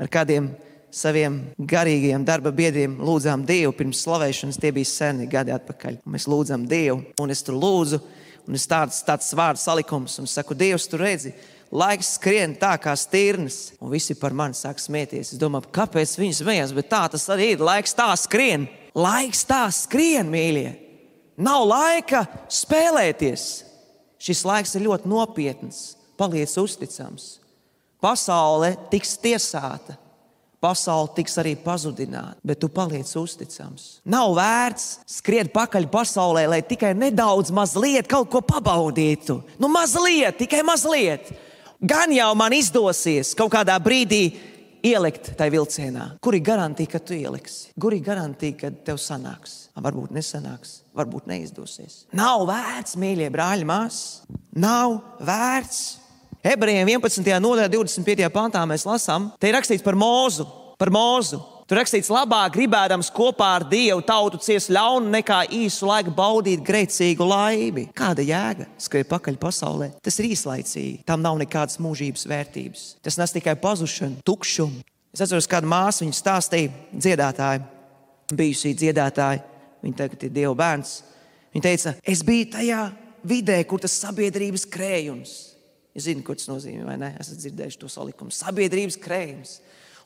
ar kādiem saviem garīgiem darba biedriem lūdzām Dievu pirms slavēšanas. Tie bija seni gadi atpakaļ. Mēs lūdzām Dievu, un es tur lūdzu, un es tāds, tāds vārdu salikums, un saku, Dievs, tu redzi, laiks skrien tā kā stirnas, un visi par mani sāk smieties. Es domāju, kāpēc viņi smējās, bet tā tas arī ir. Laiks tā skrien, laiks tā skrien, mīļie. Nav laika spēlēties. Šis laiks ir ļoti nopietns. Paliec uzticams. Pasaule tiks tiesāta. pasaule tiks arī pazudināta, bet tu paliec uzticams. Nav vērts skriet pakaļ pasaulē, lai tikai nedaudz mazliet kaut ko pabaudītu. Nu, mazliet, tikai mazliet. Gan jau man izdosies kaut kādā brīdī ielikt tajā vilcienā. Kur ir garantija, ka tu ieliksi? Kur ir garantija, ka tev sanāks? Varbūt nesanāks, varbūt neizdosies. Nav vērts, mīļie brāļi, māsas. Nav vērts. Ebrejiem 11. nodaļā, 25. pantā mēs lasām, te ir rakstīts par mūzu. Par mūzu. Tur rakstīts, labāk gribēdams kopā ar Dievu tautu ciest ļaunu, nekā īsu laiku baudīt grēcīgu laimi. Kāda jēga skriet pakaļ pasaulē? Tas ir īslaicīgi. Tam nav nekādas mūžības vērtības. Tas nes tikai pazušanu, tukšumu. Es atceros, kāda māsa viņa stāstīja, dziedātāja, bijusī dziedātāja. Viņa tagad ir Dieva bērns. Viņa teica, es biju tajā vidē, kur tas sabiedrības krējums Jūs zināt, ko tas nozīmē, vai ne? Esat dzirdējuši to salikumu. Sabiedrības krējums.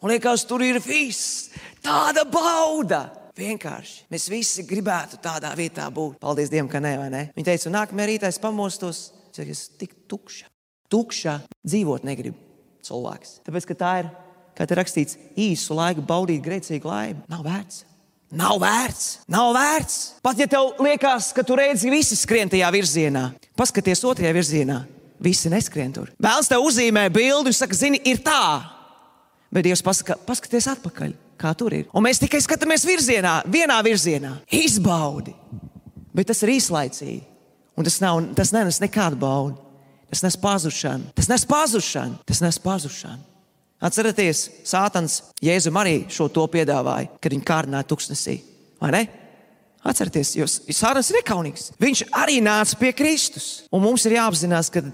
Un liekas, tur ir viss. Tāda bauda. Vienkārši mēs visi gribētu tādā vietā būt. Paldies Dievam, ka nē, vai ne? Viņa teica, un nākamajā rītā es pamostos, cik es tik tukša. Tukšā dzīvot negribu cilvēks. Tāpēc, ka tā ir, kā te rakstīts, īsu laiku baudīt grēcīgu laimi. Nav vērts. Nav vērts, nav vērts. Pat ja tev liekas, ka tu redzi, visi skrien tajā virzienā, paskaties otrajā virzienā. Visi neskrien tur. Vēlams te uzzīmē bildi un saka, zini, ir tā. Bet Dievs pasaka, paskaties atpakaļ, kā tur ir. Un mēs tikai skatāmies virzienā, vienā virzienā. Izbaudi. Bet tas ir īslaicīgi. Un tas, nav, tas nenes nekādu baudu. Tas nes pazušanu. Tas nes pazušanu. Tas nes pazušanu. Atcerieties, Sātans Jēzum arī šo to piedāvāja, kad viņš kārdināja tuksnesī. Vai ne? Atcerieties, jo Sātans ir nekaunīgs. Viņš arī nāca pie Kristus. Un mums ir jāapzinās, ka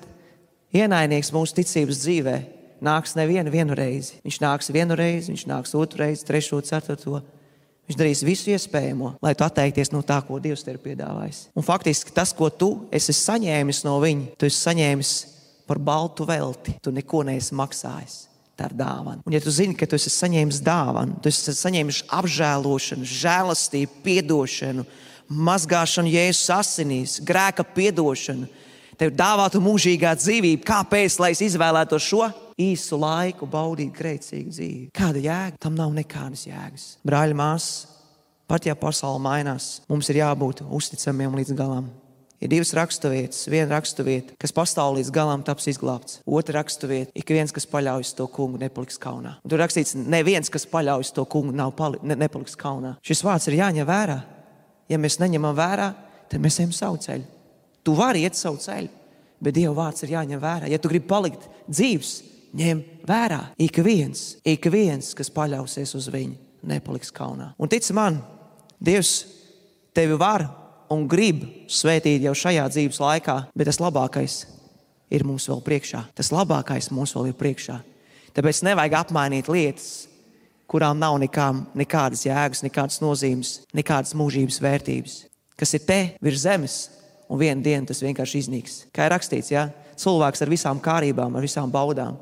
ienaidnieks mūsu ticības dzīvē nāks nevienu vienu reizi. Viņš nāks vienu reizi, viņš nāks otru reizi, trešo, ceturto. Viņš darīs visu iespējamo, lai tu atteikties no tā, ko Dievs tev ir piedāvājis. Un faktiski tas, ko tu esi saņēmis no viņa, tu esi saņēmis par baltu velti. Tu neko neesi maksājis. Tā ir dāvana. Un, ja tu zini, ka tu esi saņēmis dāvanu, tu esi saņēmis apžēlošanu, žēlastību, piedošanu, mazgāšanu jēzus asinīs, grēka piedošanu, tev dāvātu mūžīgā dzīvība. Kāpēc? Lai es izvēlētos šo īsu laiku, baudīt grēcīgu dzīvi. Kāda jēga? Tam nav nekādas jēgas. Brāļi, māsas, pat ja pasaule mainās, mums ir jābūt uzticamiem līdz galam. Ir divas raksturvietas. Viena raksturvieta, kas pastāv līdz galam, taps izglābts. Otra raksturvieta, ik viens, kas paļaujas to kungu, nepaliks kaunā. Un tur rakstīts, neviens, kas paļaujas to kungu, nav pali, ne, nepaliks kaunā. Šis vārds ir jāņem vērā. Ja mēs neņemam vērā, tad mēs ejam savu ceļu. Tu vari iet savu ceļu, bet Dieva vārds ir jāņem vērā. Ja tu gribi palikt dzīves, ņem vērā. Ik viens, ik viens, kas paļausies uz viņu, nepaliks kaunā. Un tic man, Dievs tevi var un grib svētīt jau šajā dzīves laikā, bet tas labākais ir mums vēl priekšā. Tas labākais mums vēl ir priekšā. Tāpēc nevajag apmainīt lietas, kurām nav nekām, nekādas jēgas, nekādas nozīmes, nekādas mūžības vērtības. Kas ir te virs zemes, un vienā dienā tas vienkārši iznīks. Kā ir rakstīts, ja? cilvēks ar visām kārībām, ar visām baudām.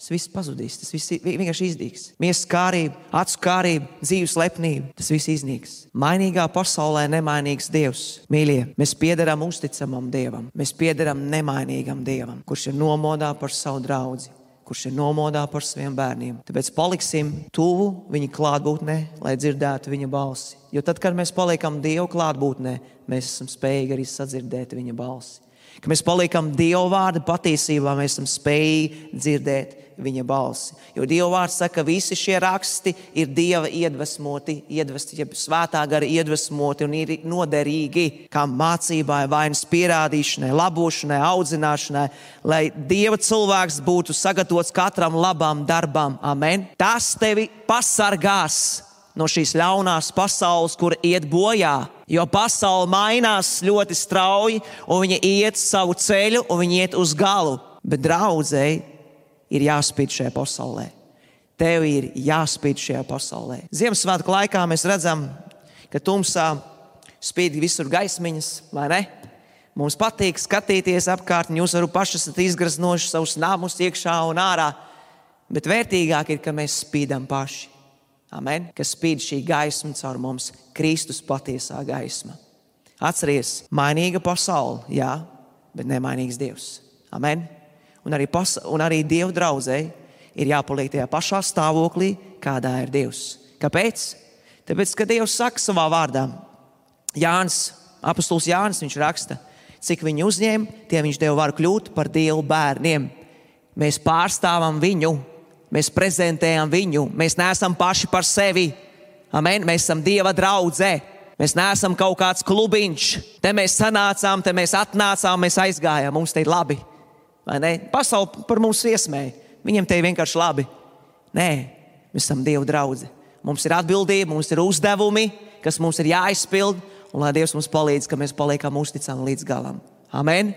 Tas viss pazudīs, tas viss vienkārši iznīks. Miesas kārība, acu kārība, dzīves lepnība, tas viss iznīks. Mainīgā pasaulē nemainīgs Dievs. Mīļie, mēs piederam uzticamam Dievam, mēs piederam nemainīgam Dievam, kurš ir nomodā par savu draugu kurš ir nomodā par saviem bērniem. Tāpēc paliksim tuvu viņa klātbūtnē, lai dzirdētu viņa balsi. Jo tad, kad mēs paliekam Dieva klātbūtnē, mēs esam spējīgi arī sadzirdēt viņa balsi. Kad mēs paliekam Dieva vārda patiesībā, mēs esam spējīgi dzirdēt viņa balsi. Jo Dieva vārds saka, ka visi šie raksti ir Dieva iedvesmoti, iedvesti, ja svētā gara iedvesmoti un ir noderīgi kā mācībai, vainas pierādīšanai, labošanai, audzināšanai, lai Dieva cilvēks būtu sagatavots katram labam darbam. Amen. Tas tevi pasargās no šīs ļaunās pasaules, kur iet bojā. Jo pasaule mainās ļoti strauji, un viņa iet savu ceļu, un viņa iet uz galu. Bet draudzēji ir jāspīd šajā pasaulē. Tev ir jāspīd šajā pasaulē. Ziemassvētku laikā mēs redzam, ka tumsā spīd visur gaismiņas, vai ne? Mums patīk skatīties apkārt, un jūs varat paši esat izgraznojuši savus namus iekšā un ārā. Bet vērtīgāk ir, ka mēs spīdam paši. Amen. Ka spīd šī gaisma caur mums, Kristus patiesā gaisma. Atcerieties, mainīga pasaule, jā, bet nemainīgs Dievs. Amen un arī, pas, un arī Dieva draudzēji ir jāpaliek tajā pašā stāvoklī, kādā ir Dievs. Kāpēc? Tāpēc, ka Dievs saka savā vārdā, Jānis, apustulis Jānis, viņš raksta, cik viņi uzņēma, tie viņš deva varu kļūt par Dievu bērniem. Mēs pārstāvam viņu, mēs prezentējam viņu, mēs neesam paši par sevi. Amen. Mēs esam Dieva draudzē. Mēs neesam kaut kāds klubiņš. Te mēs sanācām, te mēs atnācām, mēs aizgājām. Mums te ir labi. Pasaule par mums iesmēja. Viņam te ir vienkārši labi. Nē, mēs esam Dieva draugi. Mums ir atbildība, mums ir uzdevumi, kas mums ir jāizpild. Un lai Dievs mums palīdz, ka mēs paliekam uzticami līdz galam. Amen.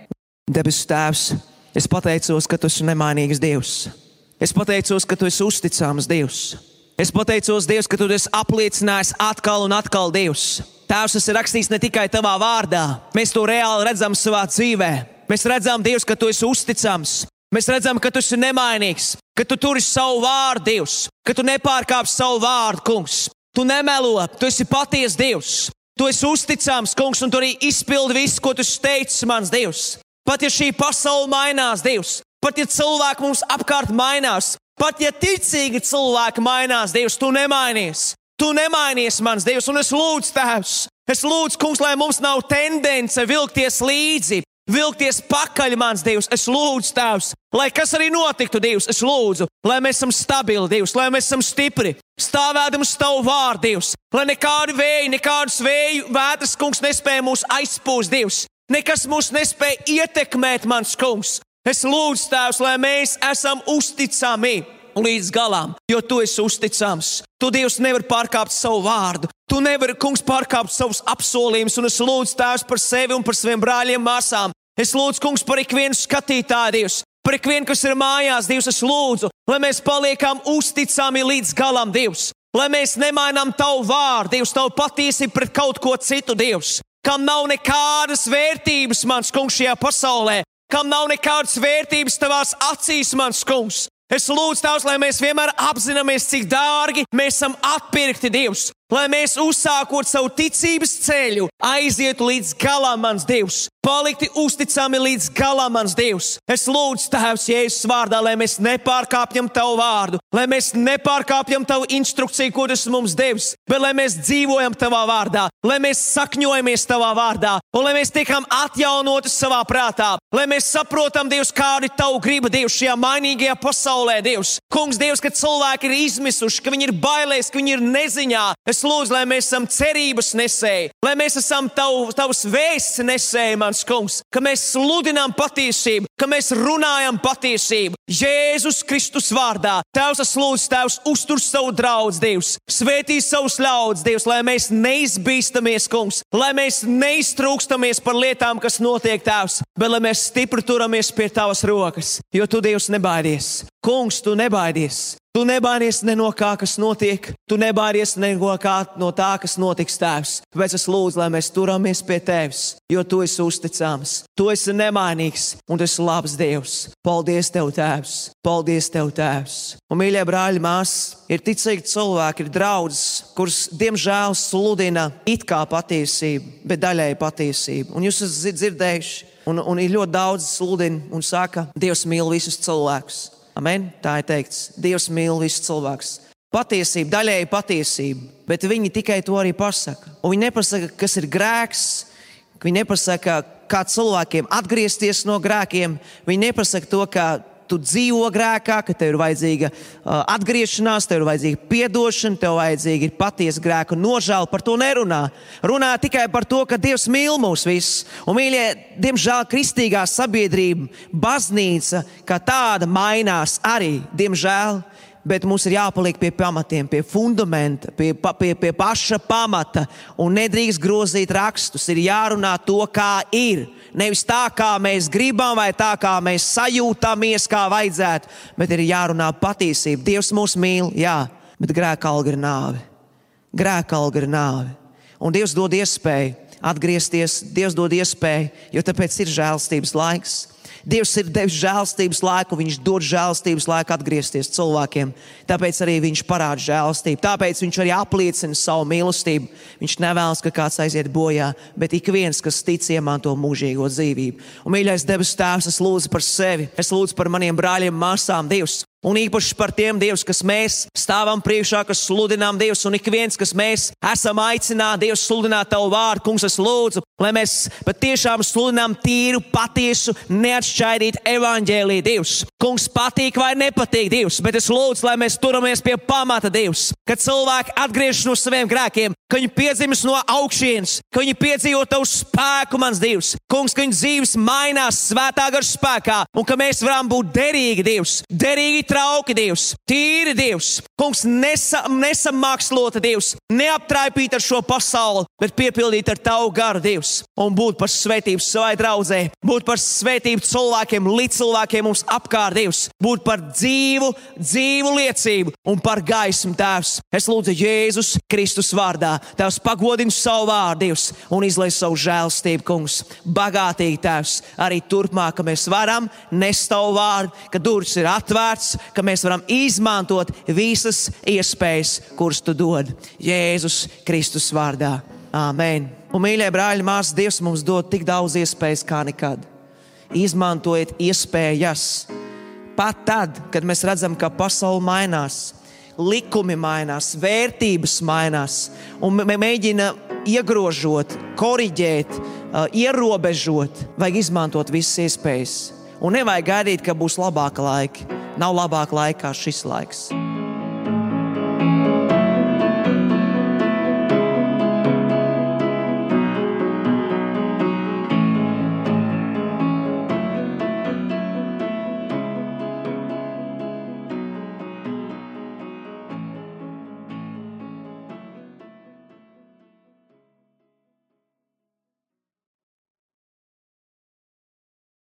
Debesu Tēvs, es pateicos, ka Tu esi nemainīgs Dievs. Es pateicos, ka Tu esi uzticams Dievs. Es pateicos Dievs, ka Tu esi apliecinājis atkal un atkal Dievs. Tēvs, tas ir rakstīts ne tikai Tavā vārdā, mēs to reāli redzam savā dzīvē. Mēs redzam, Dievs, ka Tu esi uzticams. Mēs redzam, ka Tu esi nemainīgs, ka Tu turi savu vārdu, Dievs, ka Tu nepārkāp savu vārdu, Kungs. Tu nemelo, Tu esi patiesa Dievs. Tu esi uzticams, kungs, un tu arī izpildi visu, ko tu teici, mans Dievs. Pat ja šī pasaule mainās, Dievs, pat ja cilvēki mums apkārt mainās, pat ja ticīgi cilvēki mainās, Dievs, tu nemainies. Tu nemainies, mans Dievs, un es lūdzu, Tēvs, es lūdzu, kungs, lai mums nav tendence vilkties līdzi, vilkties pakaļ, mans Dievs. Es lūdzu, Tēvs, lai kas arī notiktu, Dievs, es lūdzu, lai mēs esam stabili, Dievs, lai mēs esam stipri, stāvēdam uz Tavu vārdu, Dievs, lai nekādu vēju, nekādus vēju vētras, kungs, nespēja mūs aizpūst, Dievs. Nekas mūs nespēja ietekmēt, mans kungs. Es lūdzu, Tēvs, lai mēs esam uzticami līdz galam, jo tu esi uzticams. Tu, Dievs, nevari pārkāpt savu vārdu. Tu nevari, kungs, pārkāpt savus apsolījumus, un es lūdzu Tēvs par sevi un par saviem brāļiem, māsām. Es lūdzu, kungs, par ikvienu skatītāju, Dievs, par ikvienu, kas ir mājās, Dievs, es lūdzu, lai mēs paliekam uzticami līdz galam, Dievs. Lai mēs nemainām tavu vārdu, Dievs, tavu patiesību pret kaut ko citu, Dievs, kam nav nekādas vērtības, mans kungs, šajā pasaulē, kam nav nekādas vērtības tavās acīs, mans kungs. Es lūdzu, Tēvs, lai mēs vienmēr apzināmies, cik dārgi mēs esam atpirkti Dievs lai mēs uzsākot savu ticības ceļu, aizietu līdz galam, mans Dievs, palikti uzticami līdz galam, mans Dievs. Es lūdzu, Tēvs, Jēzus vārdā, lai mēs nepārkāpjam Tavu vārdu, lai mēs nepārkāpjam Tavu instrukciju, ko Tas mums devis, bet lai mēs dzīvojam Tavā vārdā, lai mēs sakņojamies Tavā vārdā, un lai mēs tiekam atjaunoti savā prātā, lai mēs saprotam, Dievs, kāda ir Tava griba, Dievs, šajā mainīgajā pasaulē, Dievs. Kungs, Dievs, ka cilvēki ir izmisuši, ka viņi ir bailēs, ka viņi ir neziņā. Es lūdzu, lai mēs esam cerības nesēji, lai mēs esam tavu, tavs vēsts nesēji, mans kungs, ka mēs sludinām patiesību, ka mēs runājam patiesību. Jēzus Kristus vārdā. Tēvs, es lūdzu, Tēvs, uztur savu draugu, Dievs, svētī savus ļaudis, Dievs, lai mēs neizbīstamies, kungs, lai mēs neiztrūkstamies par lietām, kas notiek, Tēvs, bet lai mēs stipri turamies pie Tavas rokas, jo Tu, Dievs, nebaidies. Kungs, Tu nebaidies. Tu nebaidies ne no kā, kas notiek, tu nebaidies ne no kā no tā, kas notiks tēvs. Tāpēc es lūdzu, lai mēs turamies pie tevis, jo tu esi uzticams, tu esi nemainīgs un tu esi labs Dievs. Paldies tev, tēvs! Paldies tev, tēvs! Un, mīļie brāļi, māsas, ir ticīgi cilvēki, ir draugs, kurus diemžēl sludina it kā patiesību, bet daļēji patiesību. Un jūs esat dzirdējuši, un, un ir ļoti daudz sludina un saka, Dievs mīl visus cilvēkus. Amen. Tā ir teikts. Dievs mīl visus cilvēkus. Patiesība, daļēji patiesība, bet viņi tikai to arī pasaka. Un viņi nepasaka, kas ir grēks. Viņi nepasaka, kā cilvēkiem atgriezties no grēkiem. Viņi nepasaka to, ka tu dzīvo grēkā, ka tev ir vajadzīga uh, atgriešanās, tev ir vajadzīga atdošana, tev vajadzīga ir patiesa grēka nožēla. Par to nerunā. Runā tikai par to, ka Dievs mīl mūs visus. Un, mīļie, diemžēl kristīgā sabiedrība, baznīca, kā tāda mainās arī, diemžēl bet mums ir jāpaliek pie pamatiem, pie fundamenta, pie, pie, pie paša pamata. Un nedrīkst grozīt rakstus. Ir jārunā to, kā ir. Nevis tā, kā mēs gribam, vai tā, kā mēs sajūtamies, kā vajadzētu, bet ir jārunā patiesība. Dievs mūs mīl, jā, bet grēka alga ir nāve. Grēka alga ir nāve. Un Dievs dod iespēju atgriezties, Dievs dod iespēju, jo tāpēc ir žēlstības laiks. Dievs ir devis žēlstības laiku, Viņš dod žēlstības laiku atgriezties cilvēkiem. Tāpēc arī Viņš parāda žēlstību. Tāpēc Viņš arī apliecina savu mīlestību. Viņš nevēlas, ka kāds aiziet bojā, bet ik viens, kas tic, iemanto mūžīgo dzīvību. Un, mīļais debes Tēvs, es lūdzu par sevi, es lūdzu par maniem brāļiem, māsām, Dievs. Un īpaši par tiem Dievs, kas mēs stāvam priekšā, kas sludinām Dievs, un ik viens, kas mēs esam aicināti Dievs sludināt Tavu vārdu, Kungs, es lūdzu, lai mēs patiešām sludinām tīru, patiesu, neatšķaidītu evaņģēlīju Dievs. Kungs patīk vai nepatīk Dievs, bet es lūdzu, lai mēs turamies pie pamata Dievs, kad cilvēki atgriežas no saviem grēkiem, ka viņi piedzimst no augšienes, ka viņi piedzīvo Tavu spēku, mans Dievs. Kungs, ka viņu dzīves mainās svētā gara spēkā, un ka mēs varam būt derīgi Dievs, derīgi trauki Dievs, tīri Dievs. Kungs, nesa, nesamākslota Dievs, neaptraipīt ar šo pasauli, bet piepildīt ar Tavu garu Dievs un būt par svētību savai draudzē, būt par svētību cilvēkiem, līdz cilvēkiem mums apkārt Dievs, būt par dzīvu, dzīvu liecību un par gaismu Tēvs. Es lūdzu Jēzus Kristus vārdā, Tēvs pagodini savu vārdu Dievs un izlai savu žēlstību, Kungs, bagātīgi Tēvs, arī turpmāk, ka mēs varam nest Tavu vārdu, ka durvis ir atvērts, ka mēs varam izmantot visas iespējas, kuras Tu dod Jēzus Kristus vārdā. Āmen! Un, mīļie brāļi, māsas, Dievs mums dod tik daudz iespējas kā nekad. Izmantojiet iespējas. Pat tad, kad mēs redzam, ka pasaule mainās, likumi mainās, vērtības mainās, un mē- mēģina iegrožot, korrigēt, uh, ierobežot, vajag izmantot visas iespējas. Un nevajag gaidīt, ka būs labāka laika. Nav labāka laika kā šis laiks.